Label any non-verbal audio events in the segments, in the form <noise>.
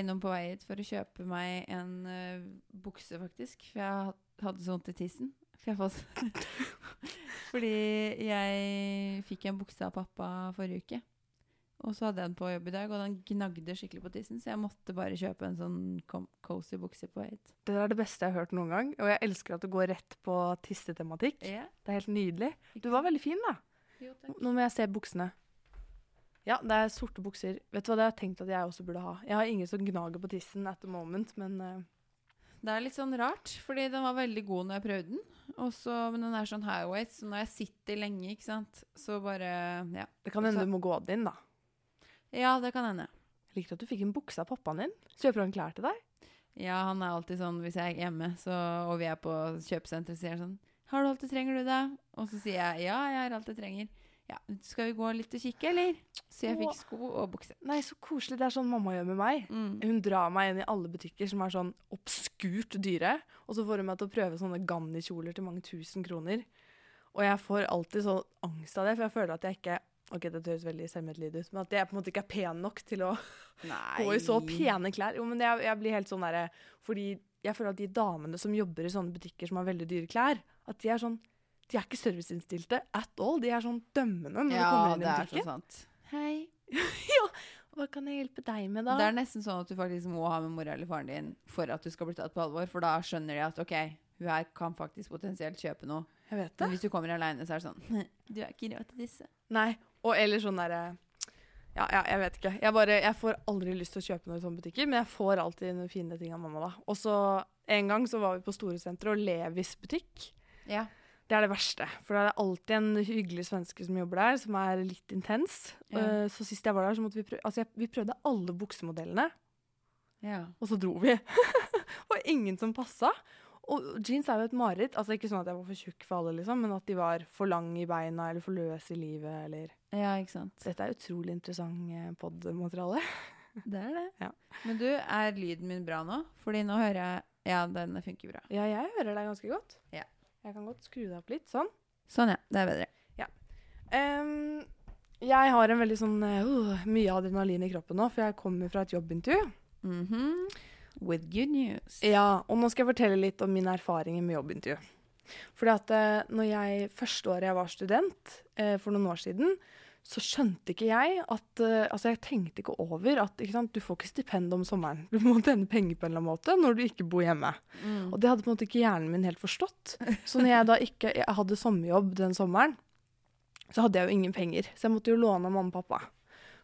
Innom på vei hit for å kjøpe meg en uh, bukse, faktisk. For jeg hadde så vondt i tissen. Fått <laughs> Fordi jeg fikk en bukse av pappa forrige uke. Og så hadde jeg den på jobb i dag, og den gnagde skikkelig på tissen. Så jeg måtte bare kjøpe en sånn cozy bukse på Aid. Det er det beste jeg har hørt noen gang. Og jeg elsker at du går rett på tissetematikk. Yeah. Det er helt nydelig. Du var veldig fin, da. jo. Nå må jeg se buksene. Ja, det er sorte bukser. Vet du hva, det har jeg tenkt at jeg også burde ha. Jeg har ingen som gnager på tissen at the moment, men eh, Det er litt sånn rart, fordi den var veldig god når jeg prøvde den. Også, men den er sånn highways, så når jeg sitter lenge, ikke sant, så bare Ja, det kan hende du må gå din, da. ja det kan hende. Jeg likte at du fikk en bukse av pappaen din. Kjøper han klær til deg? Ja, han er alltid sånn hvis jeg er hjemme så, og vi er på kjøpesenteret, sier han sånn 'Har du alt du trenger, du, da?' Og så sier jeg 'Ja, jeg har alt jeg trenger'. Ja, skal vi gå litt og kikke, eller? Så jeg fikk sko og bukse. Nei, så koselig. Det er sånn mamma gjør med meg. Mm. Hun drar meg inn i alle butikker som er sånn obskurt dyre, og så får hun meg til å prøve sånne Ganni-kjoler til mange tusen kroner. Og jeg får alltid sånn angst av det, for jeg føler at jeg ikke Ok, det høres veldig selvmedlidende ut, men at jeg på en måte ikke er pen nok til å Nei. gå i så pene klær. Jo, men jeg, jeg blir helt sånn derre Fordi jeg føler at de damene som jobber i sånne butikker som har veldig dyre klær, at de er sånn De er ikke serviceinnstilte at all. De er sånn dømmende når du kommer inn i butikken. Ja, det er så sant. Hei. <laughs> ja, Hva kan jeg hjelpe deg med, da? Det er nesten sånn at du faktisk må ha med mora eller faren din for at du skal bli tatt på alvor, for da skjønner de at OK, hun her kan faktisk potensielt kjøpe noe. Jeg vet det. Men hvis du kommer aleine, så er det sånn <laughs> Du er ikke råd til disse. Nei. Og eller sånn derre ja, ja, jeg vet ikke. Jeg, bare, jeg får aldri lyst til å kjøpe noe i sånne butikker, men jeg får alltid noen fine ting av mamma. da. Og så en gang så var vi på Storesenteret og Levis butikk. Ja. Det er det verste. For det er alltid en hyggelig svenske som jobber der, som er litt intens. Ja. Uh, så sist jeg var der, så måtte vi prøve Altså, jeg, vi prøvde alle buksemodellene, ja. og så dro vi. <laughs> og ingen som passa. Og jeans er jo et mareritt. Altså ikke sånn at jeg var for tjukk for alle, liksom, men at de var for lange i beina eller for løse i livet, eller Ja, ikke sant. Dette er utrolig interessant pod-materiale. <laughs> Det er det. Ja. Men du, er lyden min bra nå? Fordi nå hører jeg Ja, den funker bra. Ja, jeg hører deg ganske godt. Ja. Jeg kan godt skru deg opp litt, sånn. Sånn, ja. Det er bedre. Em, jeg har en veldig sånn eh, uh, mye adrenalin i kroppen nå, for jeg kommer fra et jobbintervju. Mhm. With good news. Ja, og nå skal jeg fortelle litt om mine erfaringer med jobbintervju. Fordi at uh, når jeg første året jeg var student, uh, for noen år siden, så skjønte ikke jeg at eh, Altså, jeg tenkte ikke over at ikke sant, du får ikke stipend om sommeren. Du må tjene penger på en eller annen måte når du ikke bor hjemme. Mm. Og det hadde på en måte ikke hjernen min helt forstått. Så når jeg da ikke jeg hadde sommerjobb den sommeren, så hadde jeg jo ingen penger. Så jeg måtte jo låne av mamma og pappa.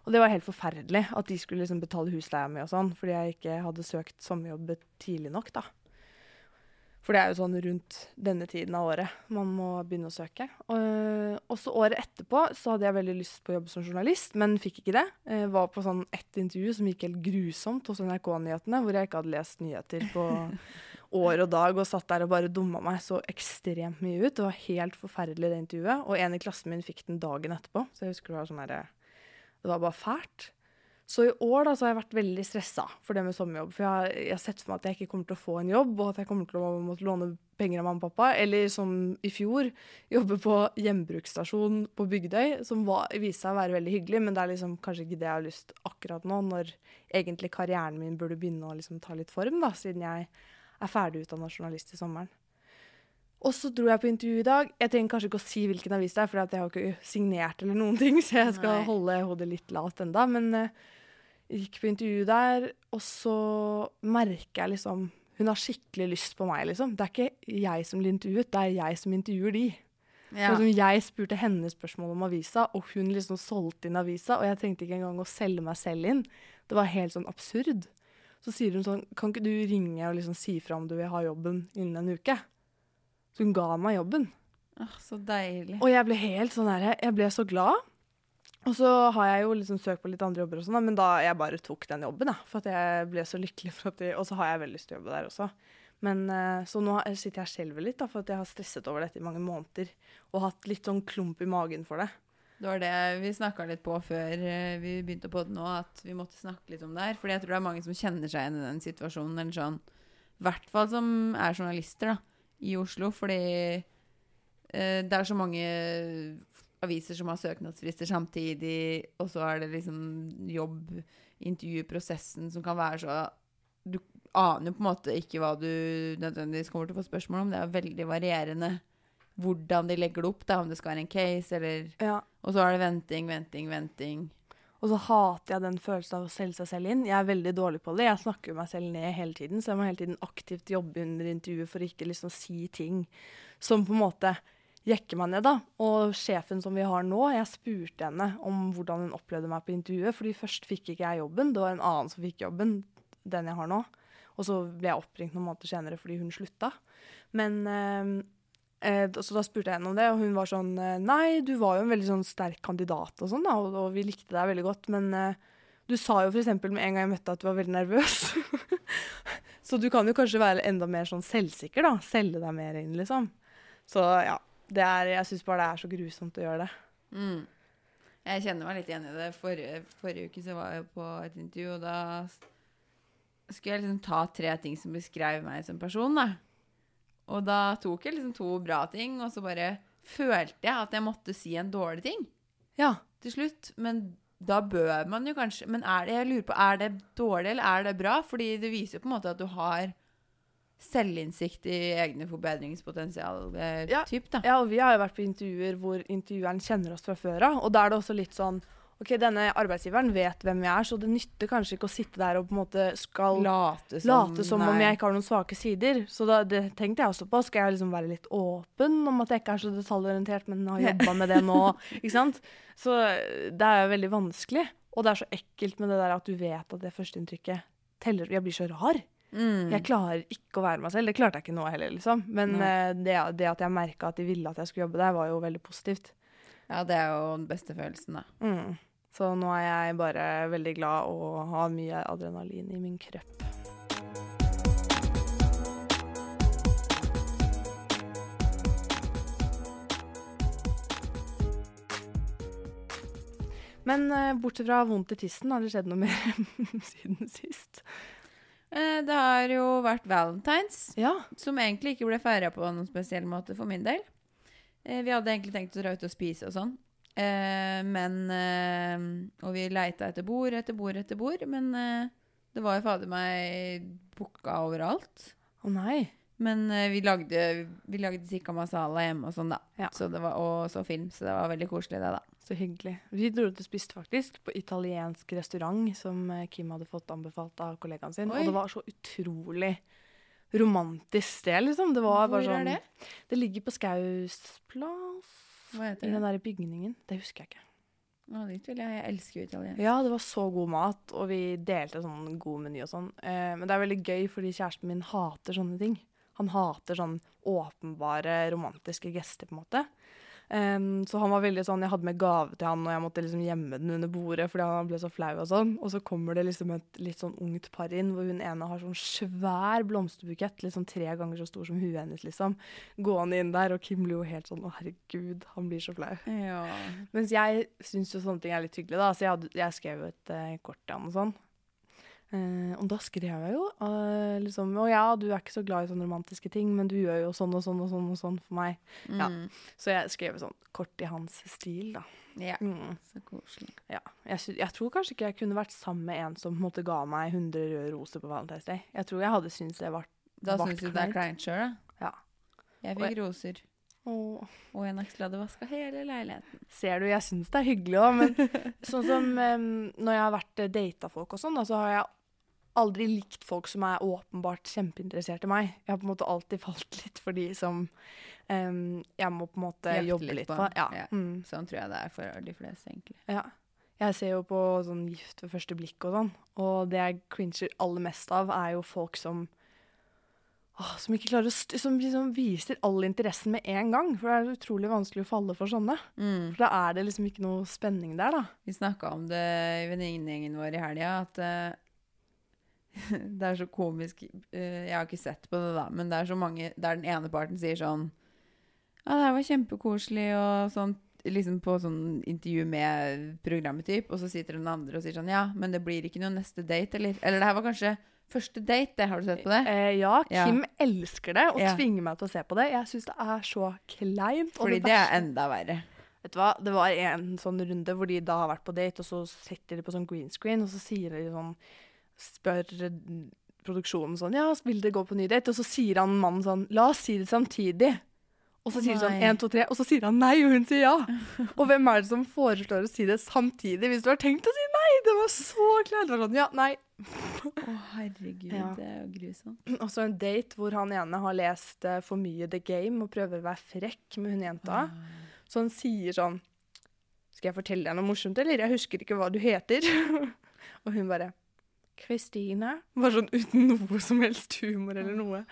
Og det var helt forferdelig at de skulle liksom betale husleia mi og sånn, fordi jeg ikke hadde søkt sommerjobb tidlig nok, da. For det er jo sånn rundt denne tiden av året man må begynne å søke. Og også året etterpå så hadde jeg veldig lyst på å jobbe som journalist, men fikk ikke det. Jeg var på sånn ett intervju som gikk helt grusomt hos NRK-nyhetene, hvor jeg ikke hadde lest nyheter på <laughs> år og dag, og satt der og bare dumma meg så ekstremt mye ut. Det var helt forferdelig, det intervjuet. Og en i klassen min fikk den dagen etterpå, så jeg husker det var sånn herre Det var bare fælt. Så i år da, så har jeg vært veldig stressa for det med sommerjobb. For jeg har, jeg har sett for meg at jeg ikke kommer til å få en jobb, og at jeg kommer til å måtte låne penger av mamma og pappa. Eller som i fjor, jobbe på gjenbruksstasjon på Bygdøy, som var, viste seg å være veldig hyggelig, men det er liksom kanskje ikke det jeg har lyst akkurat nå, når egentlig karrieren min burde begynne å liksom ta litt form, da, siden jeg er ferdig utdanna journalist i sommeren. Og så dro jeg på intervju i dag. Jeg trenger kanskje ikke å si hvilken avis det er, for jeg har ikke signert eller noen ting, så jeg skal Nei. holde hodet litt lavt enda. Men jeg gikk på intervju der, og så merker jeg liksom Hun har skikkelig lyst på meg, liksom. Det er ikke jeg som blir intervjuet, det er jeg som intervjuer de. Ja. Liksom jeg spurte henne spørsmål om avisa, og hun liksom solgte inn avisa, og jeg trengte ikke engang å selge meg selv inn. Det var helt sånn absurd. Så sier hun sånn Kan ikke du ringe og liksom si fra om du vil ha jobben innen en uke? Så hun ga meg jobben. Åh, så deilig. Og jeg ble helt sånn her jeg ble så glad. Og så har jeg jo liksom søkt på litt andre jobber og sånn, men da jeg bare tok den jobben, da. For at jeg ble så lykkelig de, Og så har jeg veldig lyst til å jobbe der også. Men eh, Så nå sitter jeg og litt, da, for at jeg har stresset over dette i mange måneder. Og hatt litt sånn klump i magen for det. Det var det vi snakka litt på før eh, vi begynte på det nå, at vi måtte snakke litt om det her. Fordi jeg tror det er mange som kjenner seg igjen i den situasjonen. Eller sånn, I hvert fall som er journalister da, i Oslo. Fordi eh, det er så mange aviser som har søknadsfrister samtidig, og så er det liksom jobb, intervjuprosessen som kan være så Du aner på en måte ikke hva du nødvendigvis kommer til å få spørsmål om. Det er veldig varierende hvordan de legger det opp, da, om det skal være en case, eller Ja. Og så er det venting, venting, venting. Og så hater jeg den følelsen av å selge seg selv inn. Jeg er veldig dårlig på det. Jeg snakker meg selv ned hele tiden, så jeg må hele tiden aktivt jobbe under intervjuet for ikke liksom si ting som på en måte jekker meg ned, da. Og sjefen som vi har nå, jeg spurte henne om hvordan hun opplevde meg på intervjuet, fordi først fikk ikke jeg jobben, det var en annen som fikk jobben, den jeg har nå. Og så ble jeg oppringt noen måneder senere fordi hun slutta. Men eh, Eh, så da spurte jeg henne om det, og hun var sånn eh, Nei, du var jo en veldig sånn sterk kandidat og sånn, da, og, og vi likte deg veldig godt, men eh, du sa jo f.eks. med en gang jeg møtte deg at du var veldig nervøs. <laughs> så du kan jo kanskje være enda mer sånn selvsikker, da. Selge deg mer inn, liksom. Så ja. Det er, jeg syns bare det er så grusomt å gjøre det. Mm. Jeg kjenner meg litt igjen i det. Forrige, forrige uke så var jeg på et intervju, og da skulle jeg liksom ta tre ting som beskrev meg som person, da. Og da tok jeg liksom to bra ting, og så bare følte jeg at jeg måtte si en dårlig ting Ja. til slutt. Men da bør man jo kanskje Men er det, jeg lurer på, er det dårlig, eller er det bra? Fordi det viser jo på en måte at du har selvinnsikt i egne forbedringspotensial. Eh, Ja. typ, da. Ja, og vi har jo vært på intervjuer hvor intervjueren kjenner oss fra før av. Og da er det også litt sånn OK, denne arbeidsgiveren vet hvem jeg er, så det nytter kanskje ikke å sitte der og på en måte skal Late som, late som om jeg ikke har noen svake sider. Så da, det tenkte jeg også på. Skal jeg liksom være litt åpen om at jeg ikke er så detaljorientert, men har jobba med det nå? <laughs> ikke sant? Så eh, det er jo veldig vanskelig. Og det er så ekkelt med det der at du vet at det førsteinntrykket teller. Jeg blir så rar. Mm. Jeg klarer ikke å være meg selv. Det klarte jeg ikke nå heller, liksom. Men eh, det, det at jeg merka at de ville at jeg skulle jobbe der, var jo veldig positivt. Ja, det er jo den beste følelsen, da. Mm. Så nå er jeg bare veldig glad og har mye adrenalin i min kropp. Men eh, bortsett fra vondt i tissen, har det skjedd noe mer <laughs> siden sist? Eh, det har jo vært valentines, Ja. som egentlig ikke ble feira på noen spesiell måte for min del. Eh, vi hadde egentlig tenkt å dra ut og spise og sånn. Eh, men Og vi leita etter bord etter bord etter bord, men det var jo fader meg booka overalt. Å nei. Men vi lagde, vi lagde tikka masala hjemme og sånn, da. Ja. Så det var, og så film, så det var veldig koselig, det, da. Så hyggelig. Vi dro ut og spiste faktisk på italiensk restaurant som eh, Kim hadde fått anbefalt av kollegaen sin. Oi. Og det var så utrolig romantisk sted, liksom. Det var Hvor sånn, er det? Det ligger på Skaus plass. Hva I den derre der bygningen. Det husker jeg ikke. Å, dit vil jeg. Jeg elsker jo italiensk. Ja, det var så god mat, og vi delte sånn god meny og sånn. Eh, men det er veldig gøy, fordi kjæresten min hater sånne ting. Han hater sånn åpenbare romantiske gester, på en måte. Em, så han var veldig sånn Jeg hadde med gave til han, og jeg måtte liksom gjemme den under bordet fordi han ble så flau og sånn. Og så kommer det liksom et litt sånn ungt par inn, hvor hun ene har sånn svær blomsterbukett, liksom tre ganger så stor som huet hennes, liksom, gående inn der. Og Kim blir jo helt sånn Å, herregud, han blir så flau. Ja. Mens jeg syns jo sånne ting er litt hyggelig, da. Så jeg, hadde, jeg skrev jo et uh, kort til han og sånn. Eh, og da skrev jeg jo eh, liksom Å ja, du er ikke så glad i sånne romantiske ting, men du gjør jo sånn og sånn og sånn og sånn for meg. Ja. Mm. Så jeg skrev sånn kort i hans stil, da. ja. Mm, Så koselig. ja. Jeg, jeg tror kanskje ikke jeg kunne vært sammen med en som på en måte ga meg 100 røde roser på Valentine's Day. Jeg tror jeg hadde syntes det var Da syns du det er kleint. sjøl, da? Ja. Jeg fikk roser. Åh. Og en aksel hadde vaska hele leiligheten. Ser du, jeg syns det er hyggelig òg, men sånn som um, når jeg har vært eh, data folk og sånn, så har jeg aldri likt folk som er åpenbart kjempeinteressert i meg. Jeg har på en måte alltid falt litt for de som um, jeg må på en måte Jakte jobbe litt litt på. Ja. Ja. Mm, Sånn tror jeg det er for de fleste, egentlig. ja. Jeg ser jo på sånn Gift ved første blikk og sånn, og det jeg cringer aller mest av, er jo folk som som ikke klarer å som liksom viser all interessen med en gang. For det er utrolig vanskelig å falle for sånne. Mm. For da er det liksom ikke noe spenning der, da. Vi snakka om det i venninnegjengen vår i helga, at uh, <laughs> Det er så komisk. uh, Jeg har ikke sett på det, da, men det er så mange der den ene parten sier sånn Ja, det her var kjempekoselig, og sånn liksom på sånn intervju med programmet, typ, og så sitter den andre og sier sånn Ja, men det blir ikke noe neste date, eller? Eller det her var kanskje første date, det. Har du sett på det? Eh, ja, Ja. Kim elsker det og Ja. tvinger meg til å se på det. Jeg syns det er så kleint. og Fordi det er enda verre. Vet du hva, Det var en sånn runde hvor de da har vært på date, og så setter de på sånn green screen, og så sier de sånn Spør produksjonen sånn Ja, vil dere gå på ny date? Og så sier han mannen sånn La oss si det samtidig. Og så sier de sånn nei. én, to, tre, og så sier han nei, og hun sier ja. Og hvem er det som foreslår å si det samtidig, hvis du har tenkt å si nei? Det var så kleint. Det var sånn, ja, nei. Å, herregud, Ja. det er jo grusomt. <clears throat> Og så en date hvor han ene har lest eh, for mye The Game og prøver å være frekk med hun jenta. Så han sier sånn Skal jeg fortelle deg noe morsomt, eller? Jeg husker ikke hva du heter. <laughs> og hun bare Kristine. Bare sånn uten noe som helst humor eller noe.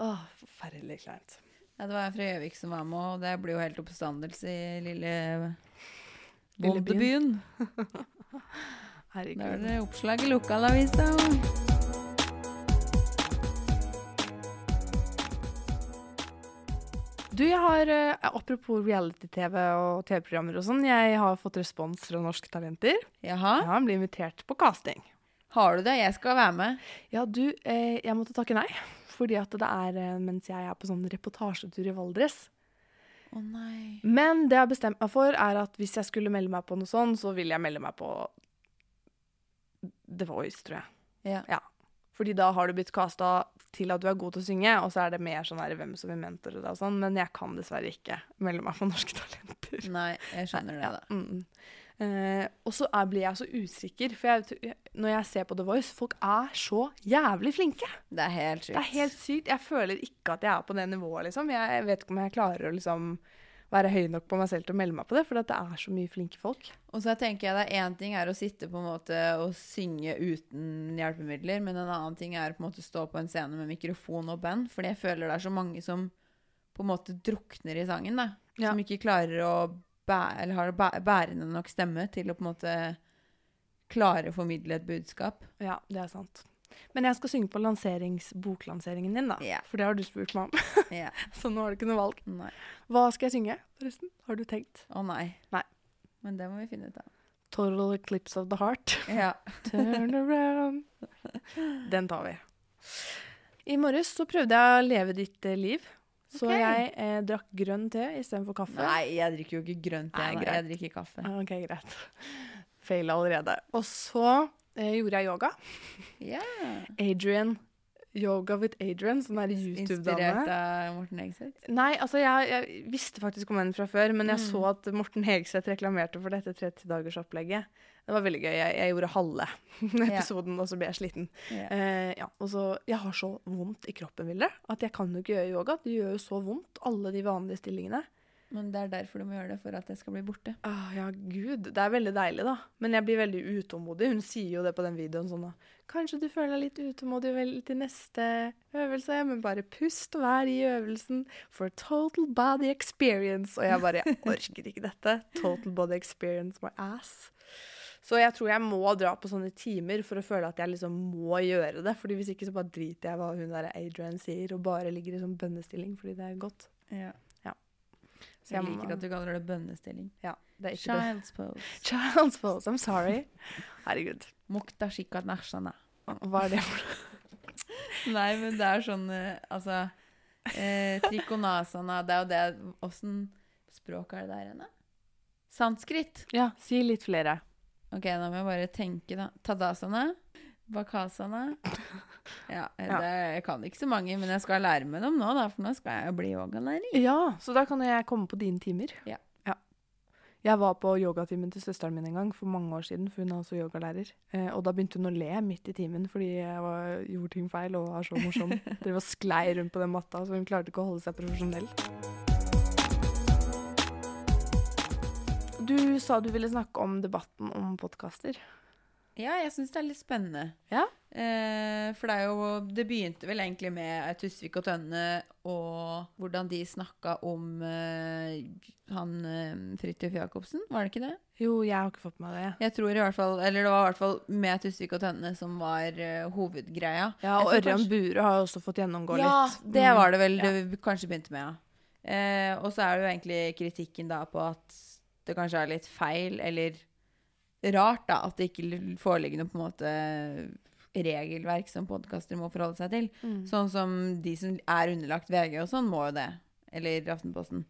Åh, forferdelig kleint. Ja, det var fra Gjøvik som var med, og det blir jo helt oppstandelse i lille Bondebyen. <laughs> Herregud. Da er det oppslag i lokalavisa. Du, jeg har eh, Apropos reality-TV og TV-programmer og sånn. Jeg har fått respons fra Norske Talenter. Jaha, Jeg blir invitert på casting. har du det? Jeg skal være med. Ja, du, eh, jeg måtte takke nei. Fordi at det er eh, mens jeg er på sånn reportasjetur i Valdres. Å nei. Men det jeg har bestemt meg for, er at hvis jeg skulle melde meg på noe sånn, så vil jeg melde meg på The Voice, tror jeg. Ja. Fordi da har du blitt casta til at du er god til å synge, og så er det mer sånn her hvem som vil mentore deg og sånn. Men jeg kan dessverre ikke melde meg på <laughs> Norske Talenter. Nei, jeg skjønner det, da. mm. Eh, og så blir jeg så usikker, for jeg, når jeg ser på The Voice, folk er så jævlig flinke. Det er helt sykt. Det er helt sykt. Jeg føler ikke at jeg er på det nivået, liksom. Jeg, vet ikke om jeg klarer å liksom være høy nok på meg selv til å melde meg på det, for det er så mye flinke folk. Og så tenker jeg det én ting er å sitte på en måte og synge uten hjelpemidler, men en annen ting er å på en måte stå på en scene med mikrofon og band, fordi jeg føler det er så mange som på en måte drukner i sangen, da. Ja. Som ikke klarer å eller har bæ- bærende nok stemme til å på en måte klare å formidle et budskap. Ja, det er sant. Men jeg skal synge på boklanseringen din, da. Yeah. For det har du spurt meg om. <laughs> yeah. <laughs> Så nå har du ikke noe valg. Nei. Hva skal jeg synge, forresten? Har du tenkt? Å nei. Nei. Men det må vi finne ut av. Total Eclipse of the Heart. Ja. <laughs> Turn around. Den tar vi. I morges så prøvde jeg å leve ditt eh, liv. Så okay. jeg eh, drakk grønn te istedenfor kaffe. Nei, jeg drikker jo ikke grønn te. Nei. Jeg drikker kaffe. Ah, Ok, greit. <laughs> Feila allerede. Og så eh, gjorde jeg yoga. Ja. Adrian. Yoga with Adrian, sånn der Inspirert YouTube-dame. av Morten Hegseth. Nei, altså jeg, jeg visste faktisk om henne fra før, men jeg Mm. så at Morten Hegseth reklamerte for dette 30-dagersopplegget. Det var veldig gøy. Jeg, jeg gjorde halve <laughs> episoden, og så ble jeg sliten. Yeah. Eh, ja, og så, Jeg har så vondt i kroppen, Vilde, at jeg kan jo ikke gjøre yoga. Det gjør jo så vondt, alle de vanlige stillingene. Men det er derfor du må gjøre det, for at det skal bli borte. Ah, ja, gud. Det er veldig deilig, da. Men jeg blir veldig utålmodig. Hun sier jo det på den videoen sånn da. Kanskje du føler deg litt utålmodig vel til neste øvelse, men bare pust og vær i øvelsen for total body experience. Og jeg bare Jeg orker ikke dette. Total body experience my ass. Så jeg tror jeg må dra på sånne timer for å føle at jeg liksom må gjøre det. Fordi hvis ikke så bare driter jeg hva hun der Adrian sier, og bare ligger i sånn bønnestilling fordi det er godt. Ja. Så Jeg jeg må- liker at du kaller det bønnestilling. Ja, det ikke det. Child's pose. <laughs> Child's pose. I'm sorry. Herregud. Mukta shika nashana. Hva er det for noe? <laughs> Nei, men det er sånn eh, Altså eh, Trikonasana, det er jo det Åssen språk er det der igjen, da? Sanskrit. Ja, si litt flere. Ok, da må jeg bare tenke, da. Tadasana. Bakasana. Ja, <laughs> eh, Ja. Det, jeg kan ikke så mange, men jeg skal lære meg dem nå, da, for nå skal jeg jo bli yogalærer. Ja, så da kan jeg komme på dine timer. Ja. Jeg var på yogatimen til søsteren min en gang for mange år siden, for hun er også yogalærer. Eh, og da begynte hun å le midt i timen fordi jeg var, gjorde ting feil og var så morsom. <laughs> Dere var sklei rundt på den matta, så hun klarte ikke å holde seg profesjonell. Du sa du ville snakke om debatten om podkaster. Ja, jeg syns det er litt spennende. Ja? Eh, for det er jo Det begynte vel egentlig med Tusvik og Tønne og hvordan de snakka om eh, han eh, Fridtjof Jacobsen, var det ikke det? Jo, jeg har ikke fått med det. Jeg tror i hvert fall Eller det var i hvert fall med Tusvik og Tønne som var eh, hovedgreia. Ja, Og Ørjan kanskje- Bure har også fått gjennomgå Ja, litt. det Mm. var det vel Ja. det kanskje begynte med, ja. Eh, og så er det jo egentlig kritikken da på at det kanskje er litt feil, eller rart, da, at det ikke foreligger noe på en måte regelverk som podkaster må forholde seg til. Mm. Sånn som de som er underlagt VG og sånn, må jo det. Eller Aftenposten.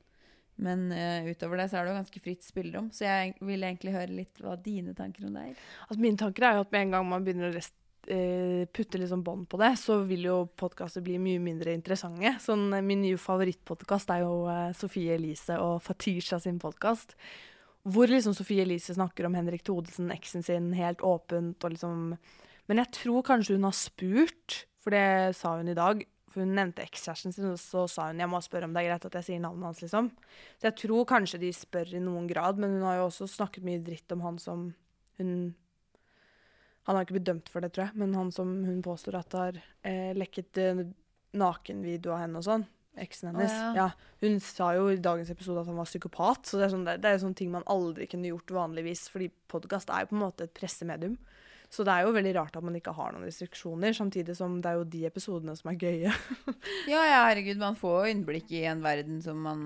Men uh, utover det så er det jo ganske fritt spillerom. Så jeg vil egentlig høre litt hva dine tanker om det er. Altså, mine tanker er jo at med en gang man begynner å rest, eh, putte liksom bånd på det, så vil jo podkaster bli mye mindre interessante. Sånn, eh, min nye favorittpodkast er jo eh, Sofie Elise og Fatisha sin podkast. Hvor liksom Sofie Elise snakker om Henrik Thodesen, eksen sin, helt åpent og liksom Men jeg tror kanskje hun har spurt, for det sa hun i dag. For hun nevnte ekskjæresten sin, og så sa hun jeg må spørre om det er greit at jeg sier navnet hans. liksom. Så jeg tror kanskje de spør i noen grad, men hun har jo også snakket mye dritt om han som hun Han har ikke blitt dømt for det, tror jeg, men han som hun påstår at har eh, lekket eh, nakenvideo av henne og sånn. Eksen hennes. Oh, ja. ja. Hun sa jo i dagens episode at han var psykopat, så det er, sånn, det, det er jo sånne ting man aldri kunne gjort vanligvis, fordi podkast er jo på en måte et pressemedium. Så det er jo veldig rart at man ikke har noen restriksjoner, samtidig som det er jo de episodene som er gøye. <laughs> Ja, ja, herregud, man får jo innblikk i en verden som man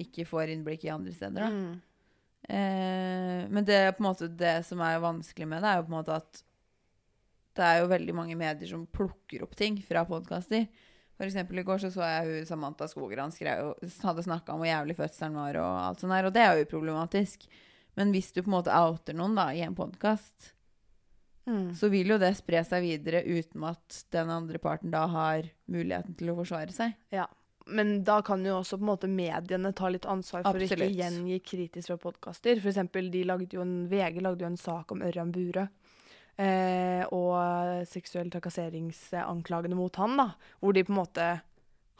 ikke får innblikk i andre steder, da. Mm. Eh, men det, er på en måte, det som er vanskelig med det, er jo på en måte at det er jo veldig mange medier som plukker opp ting fra podkaster. Eksempel i går så, så jeg hun Samantha Skogran skrev, hadde snakka om hvor jævlig fødselen var, og alt sånt der, og det er jo problematisk. Men hvis du på en måte outer noen da, i en podkast, Mm. så vil jo det spre seg videre uten at den andre parten da har muligheten til å forsvare seg. Ja. Men da kan jo også på en måte mediene ta litt ansvar for Absolutt. ikke gjengi kritisk fra podkaster. For eksempel, lagde en, VG lagde jo en sak om Ørjan Bure. Eh, og seksuell trakasseringsanklagene mot han, da. Hvor de på en måte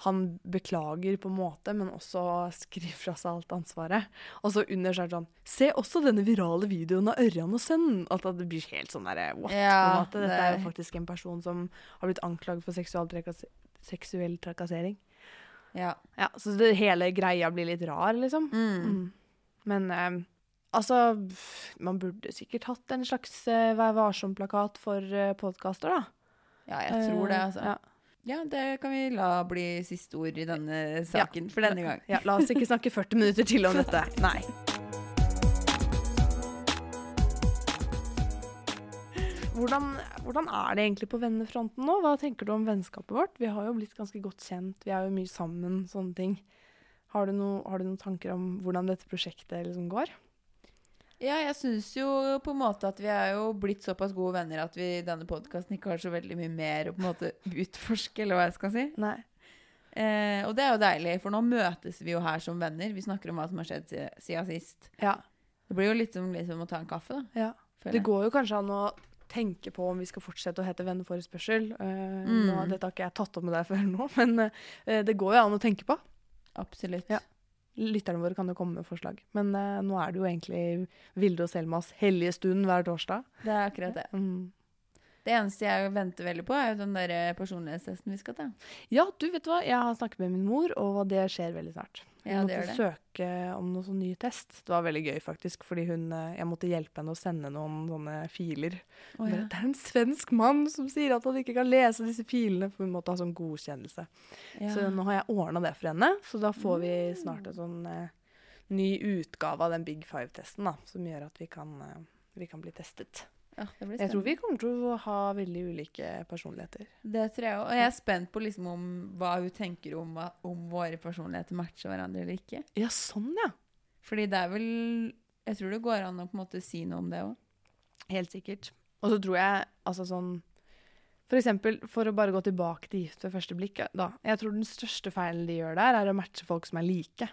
Han beklager på en måte, men også skriver fra seg alt ansvaret. Og så under så er det sånn Se også denne virale videoen av Ørjan og sønnen! At det blir helt sånn derre what? på Ja. Dette er jo faktisk en person som har blitt anklaget for seksuell trakassering. Ja. Ja, så det hele greia blir litt rar, liksom. Mm. Mm. Men eh, altså Man burde sikkert hatt en slags eh, Vær varsom-plakat for uh, podkaster, da. ja, jeg tror det, Eh, altså. Ja. Ja, det kan vi la bli siste ord i denne saken for denne gang. Ja, la oss ikke snakke 40 minutter til om dette. <laughs> Nei. Hvordan, hvordan er det egentlig på vennefronten nå? Hva tenker du om vennskapet vårt? Vi har jo blitt ganske godt kjent, vi er jo mye sammen, sånne ting. Har du, no, har du noen tanker om hvordan dette prosjektet liksom går? Ja, jeg syns jo på en måte at vi er jo blitt såpass gode venner at vi i denne podkasten ikke har så veldig mye mer å på en måte utforske, eller hva jeg skal si. Nei. Eh, og det er jo deilig, for nå møtes vi jo her som venner. Vi snakker om hva som har skjedd siden sist. Ja. Det blir jo litt som liksom å ta en kaffe, da. ja. Det går jo kanskje an å tenke på om vi skal fortsette å hete Venneforespørsel. Uh, Mm. nå, dette har ikke jeg tatt opp med deg <laughs> før nå, men uh, det går jo an å tenke på. Absolutt. Ja. Lytterne våre kan jo komme med forslag. Men uh, nå er det jo egentlig Vilde og Selmas hellige stund hver torsdag. Det er akkurat det. Mm. Det eneste jeg venter veldig på, er jo den der eh, personlighetstesten vi skal ta. Ja, du vet hva, jeg har snakket med min mor, og det skjer veldig snart. Hun Ja, måtte søke om noen sånn ny test. Det var veldig gøy, faktisk, fordi hun, eh, jeg måtte hjelpe henne å sende noen sånne filer. Oh, ja. Det er en svensk mann som sier at han ikke kan lese disse filene, for hun måtte ha sånn godkjennelse. Ja. Så nå har jeg ordna det for henne, så da får vi Mm. snart en sånn eh, ny utgave av den Big Five-testen, da, som gjør at vi kan, eh, vi kan bli testet. Ja, Jeg tror vi kommer til å ha veldig ulike personligheter. Det tror jeg òg. Og jeg er spent på liksom om hva hun tenker om, om våre personligheter matcher hverandre eller ikke. Ja, sånn, ja. Fordi det er vel Jeg tror det går an å på en måte si noe om det òg. Helt sikkert. Og så tror jeg altså sånn For eksempel, for å bare gå tilbake til Gift ved første blikk, da. Jeg tror den største feilen de gjør der, er å matche folk som er like.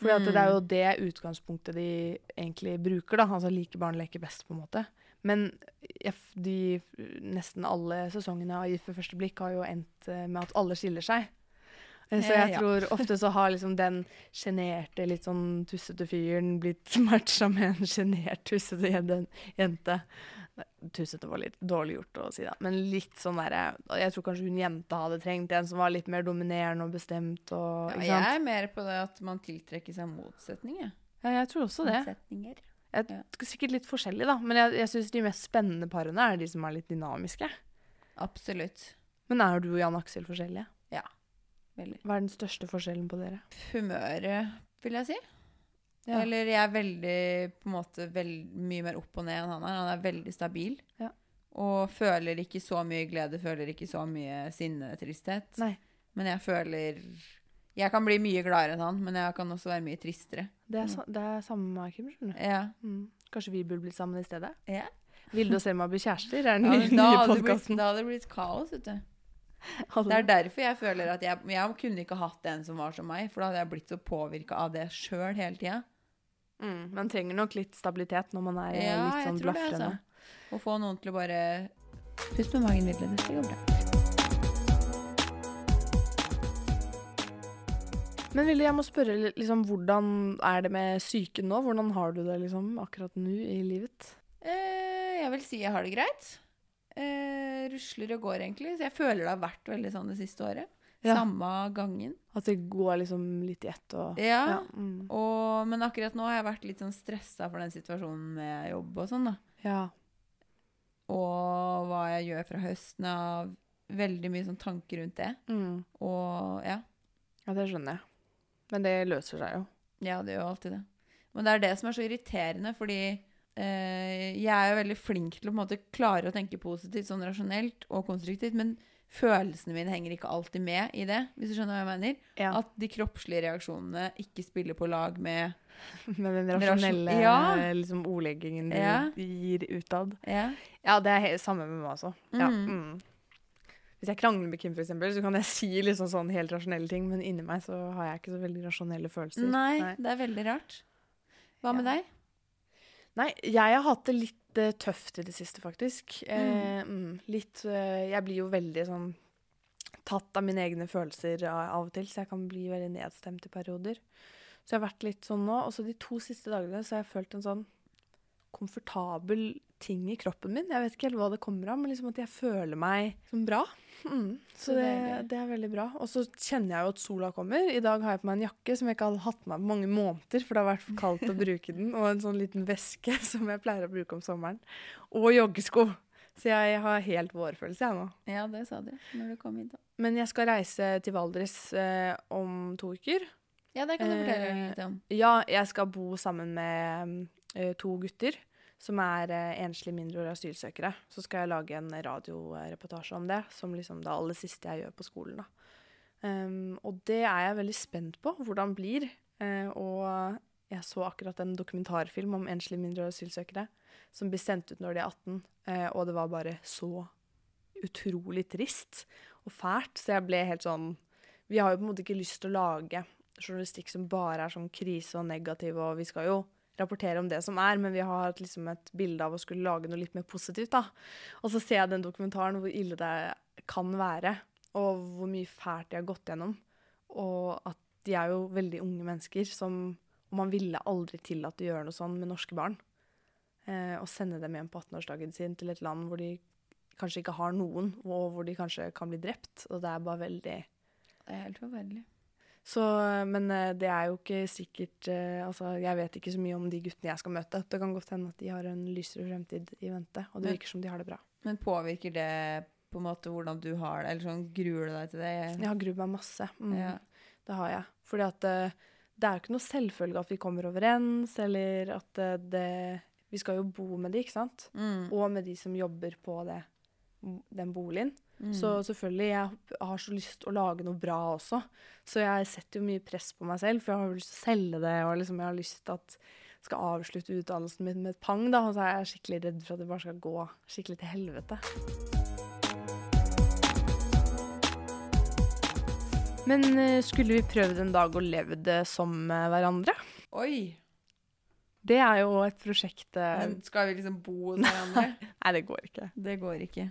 Fordi at det er jo det utgangspunktet de egentlig bruker, da. Altså like barn leker best, på en måte. Men de, nesten alle sesongene av Gift ved første blikk har jo endt eh, med at alle skiller seg. Eh, Så Eh, jeg tror ofte så har liksom den sjenerte, litt sånn tussete fyren blitt <laughs> matcha med en sjenert, tussete jente. Tussete var litt dårlig gjort å si, da. Men litt sånn derre Jeg tror kanskje hun jenta hadde trengt en som var litt mer dominerende og bestemt og Ja, jeg er mer på det at man tiltrekker seg motsetninger. Ja, jeg tror også det. Motsetninger. Jeg, Ja. Sikkert litt forskjellig, da. Men jeg, jeg syns de mest spennende parene er de som er litt dynamiske. Absolutt. Men er du og Jan Aksel forskjellige? Veldig. Hva er den største forskjellen på dere? Humøret, vil jeg si. Ja. Eller jeg er veldig på en måte veld, mye mer opp og ned enn han er. Han er veldig stabil. Ja. Og føler ikke så mye glede, føler ikke så mye sinne, tristhet. Nei. Men jeg føler Jeg kan bli mye gladere enn han, men jeg kan også være mye tristere. Det er, mm. det er samme med Kim, skjønner du. Ja. Mm. Kanskje vi burde blitt sammen i stedet? ja. Vilde og Selma blir kjærester, er <laughs> den Ja, nye, podkasten. da hadde det blitt kaos, vet du. <laughs> Det er derfor jeg føler at jeg, jeg kunne ikke hatt en som var som meg, for da hadde jeg blitt så påvirka av det sjøl hele tida. Mm, man trenger nok litt stabilitet når man er eh, Ja, litt sånn blafrende. altså. Å få noen til å bare Pust med magen, videre, Det skal gå bra. Men Vilde, jeg må spørre liksom, hvordan er det med psyken nå? Hvordan har du det liksom akkurat nå i livet? Eh, jeg vil si jeg har det greit. Eh, rusler og går, egentlig. Så jeg føler det har vært veldig sånn det siste året. Ja. Samme gangen. At det går liksom litt i ett og Ja. ja, mm. Og, men akkurat nå har jeg vært litt sånn stressa for den situasjonen med jobb og sånn, da. ja. Og hva jeg gjør fra høsten av. Veldig mye sånn tanker rundt det. Mm. Og ja. Ja, det skjønner jeg. Men det løser seg jo. Ja, det gjør jo alltid det. Men det er det som er så irriterende, fordi eh, jeg er jo veldig flink til å måte klare å tenke positivt, sånn rasjonelt og konstruktivt, men følelsene mine henger ikke alltid med i det, hvis du skjønner hva jeg mener. Ja. At de kroppslige reaksjonene ikke spiller på lag med <laughs> Med den rasjonelle Ja. liksom, ordleggingen du Ja. gir utad. Ja. Ja, det er samme med meg også. Ja. Mm. Mm. Hvis jeg krangler med Kim, for eksempel, så kan jeg <laughs> si liksom sånn helt rasjonelle ting, men inni meg så har jeg ikke så veldig rasjonelle følelser. Nei, det er veldig rart. Hva med deg? Nei, jeg har hatt det litt eh, tøft i det siste, faktisk. Eh, mm, litt eh, Jeg blir jo veldig sånn tatt av mine egne følelser av, av og til, så jeg kan bli veldig nedstemt i perioder. Så jeg har vært litt sånn nå. Og så de to siste dagene så har jeg følt en sånn komfortabel ting i kroppen min. Jeg vet ikke helt hva det kommer av, men liksom at jeg føler meg som bra. Mm. Så det, det er veldig bra. Og så kjenner jeg jo at sola kommer. I dag har jeg på meg en jakke som jeg ikke har hatt på meg på mange måneder, for det har vært for kaldt å bruke den, og en sånn liten veske <laughs> som jeg pleier å bruke om sommeren. Og joggesko. Så jeg har helt vårfølelse, jeg nå. Ja, det sa du når du kom hit. da. Men jeg skal reise til Valdres eh, om to uker. Ja, det kan du fortelle Eh, litt om. Ja, jeg skal bo sammen med eh, to gutter som er eh, enslige mindreårige asylsøkere. Så skal jeg lage en radioreportasje om det, som liksom det aller siste jeg gjør på skolen. Um, og det er jeg veldig spent på, hvordan det blir. Uh, og jeg så akkurat en dokumentarfilm om enslige mindreårige asylsøkere som blir sendt ut når de er 18, uh, og det var bare så utrolig trist og fælt, så jeg ble helt sånn Vi har jo på en måte ikke lyst til å lage journalistikk som bare er sånn krise og negativ, og vi skal jo rapportere om det som er, men vi har hatt liksom et bilde av å skulle lage noe litt mer positivt, da. Og så ser jeg den dokumentaren hvor ille det kan være, og hvor mye fælt de har gått gjennom. Og at de er jo veldig unge mennesker som Og man ville aldri tillatt å gjøre noe sånn med norske barn. Eh, å sende dem hjem på 18-årsdagen sin til et land hvor de kanskje ikke har noen, og hvor de kanskje kan bli drept. Og det er bare veldig Det er helt forferdelig. Så, men eh, det er jo ikke sikkert eh, Altså, jeg vet ikke så mye om de guttene jeg skal møte. Det kan godt hende at de har en lysere fremtid i vente, og det virker som de har det bra. Men påvirker det på en måte hvordan du har det, eller sånn gruer du deg til det? Jeg har grudd meg masse. Mm, Ja. Det har jeg. Fordi at eh, det er jo ikke noe selvfølge at vi kommer overens, eller at eh, det Vi skal jo bo med de, ikke sant? Mm. Og med de som jobber på det, den boligen. Mm. Så selvfølgelig, jeg har så lyst å lage noe bra også. Så jeg setter jo mye press på meg selv, for jeg har jo lyst til å selge det, og liksom jeg har lyst til at jeg skal avslutte utdannelsen min med et pang, da. Og så er jeg skikkelig redd for at det bare skal gå skikkelig til helvete. Men eh, skulle vi prøvd en dag å levd det som eh, hverandre? Oi! Det er jo et prosjekt eh, Men skal vi liksom bo hos <laughs> hverandre? Nei, det går ikke. Det går ikke.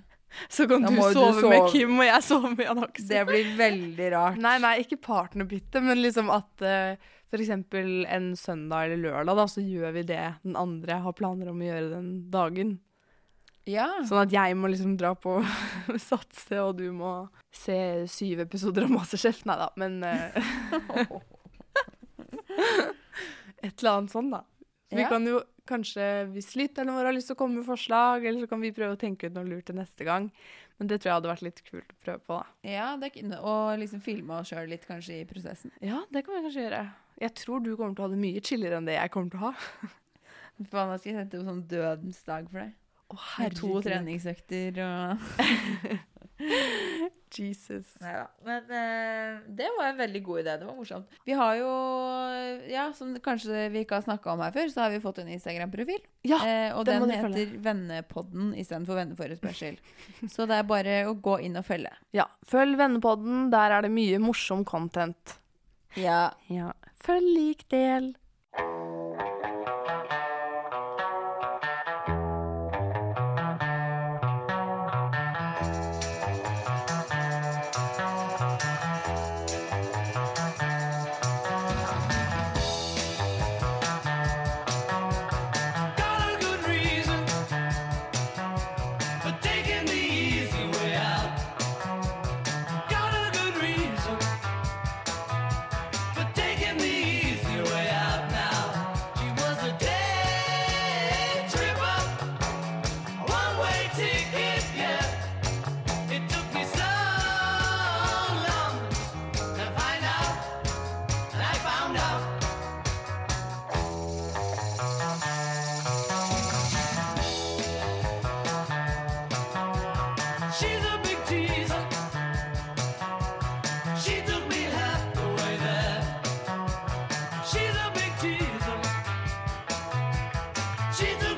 Så kan Da du sove, du sove med. Kim, og jeg sove med Jan Aksel. Det blir veldig rart. Nei, nei, ikke partnerbytte, men liksom at uh, f.eks. en søndag eller lørdag, da, så gjør vi det den andre har planer om å gjøre den dagen. Ja. Sånn at jeg må liksom dra på <laughs> satse, og du må se syv episoder av Masterchef. Nei da, men uh, <laughs> <laughs> Et eller annet sånn, da. Så vi Ja. kan jo kanskje, hvis lytterne våre har lyst til å komme med forslag, eller så kan vi prøve å tenke ut noe lurt til neste gang. Men det tror jeg hadde vært litt kult å prøve på, da. ja det og liksom filme oss sjøl litt, kanskje, i prosessen. Ja, det kan vi kanskje gjøre. Jeg tror du kommer til å ha det mye chillere enn det jeg kommer til å ha. <laughs> Faen, jeg skal sette opp sånn dødens dag for deg. Å, Med to treningsøkter og <laughs> Jesus. Neida. Men eh, det var en veldig god idé. Det var morsomt. Vi har jo, ja, som kanskje vi ikke har snakka om her før, så har vi fått en Instagram-profil. Ja, eh, og den den, heter følge. Vennepodden istedenfor Venneforespørsel. <laughs> så det er bare å gå inn og følge. Ja, følg Vennepodden. Der er det mye morsom content. Ja. Ja. Følg lik del. Jesus.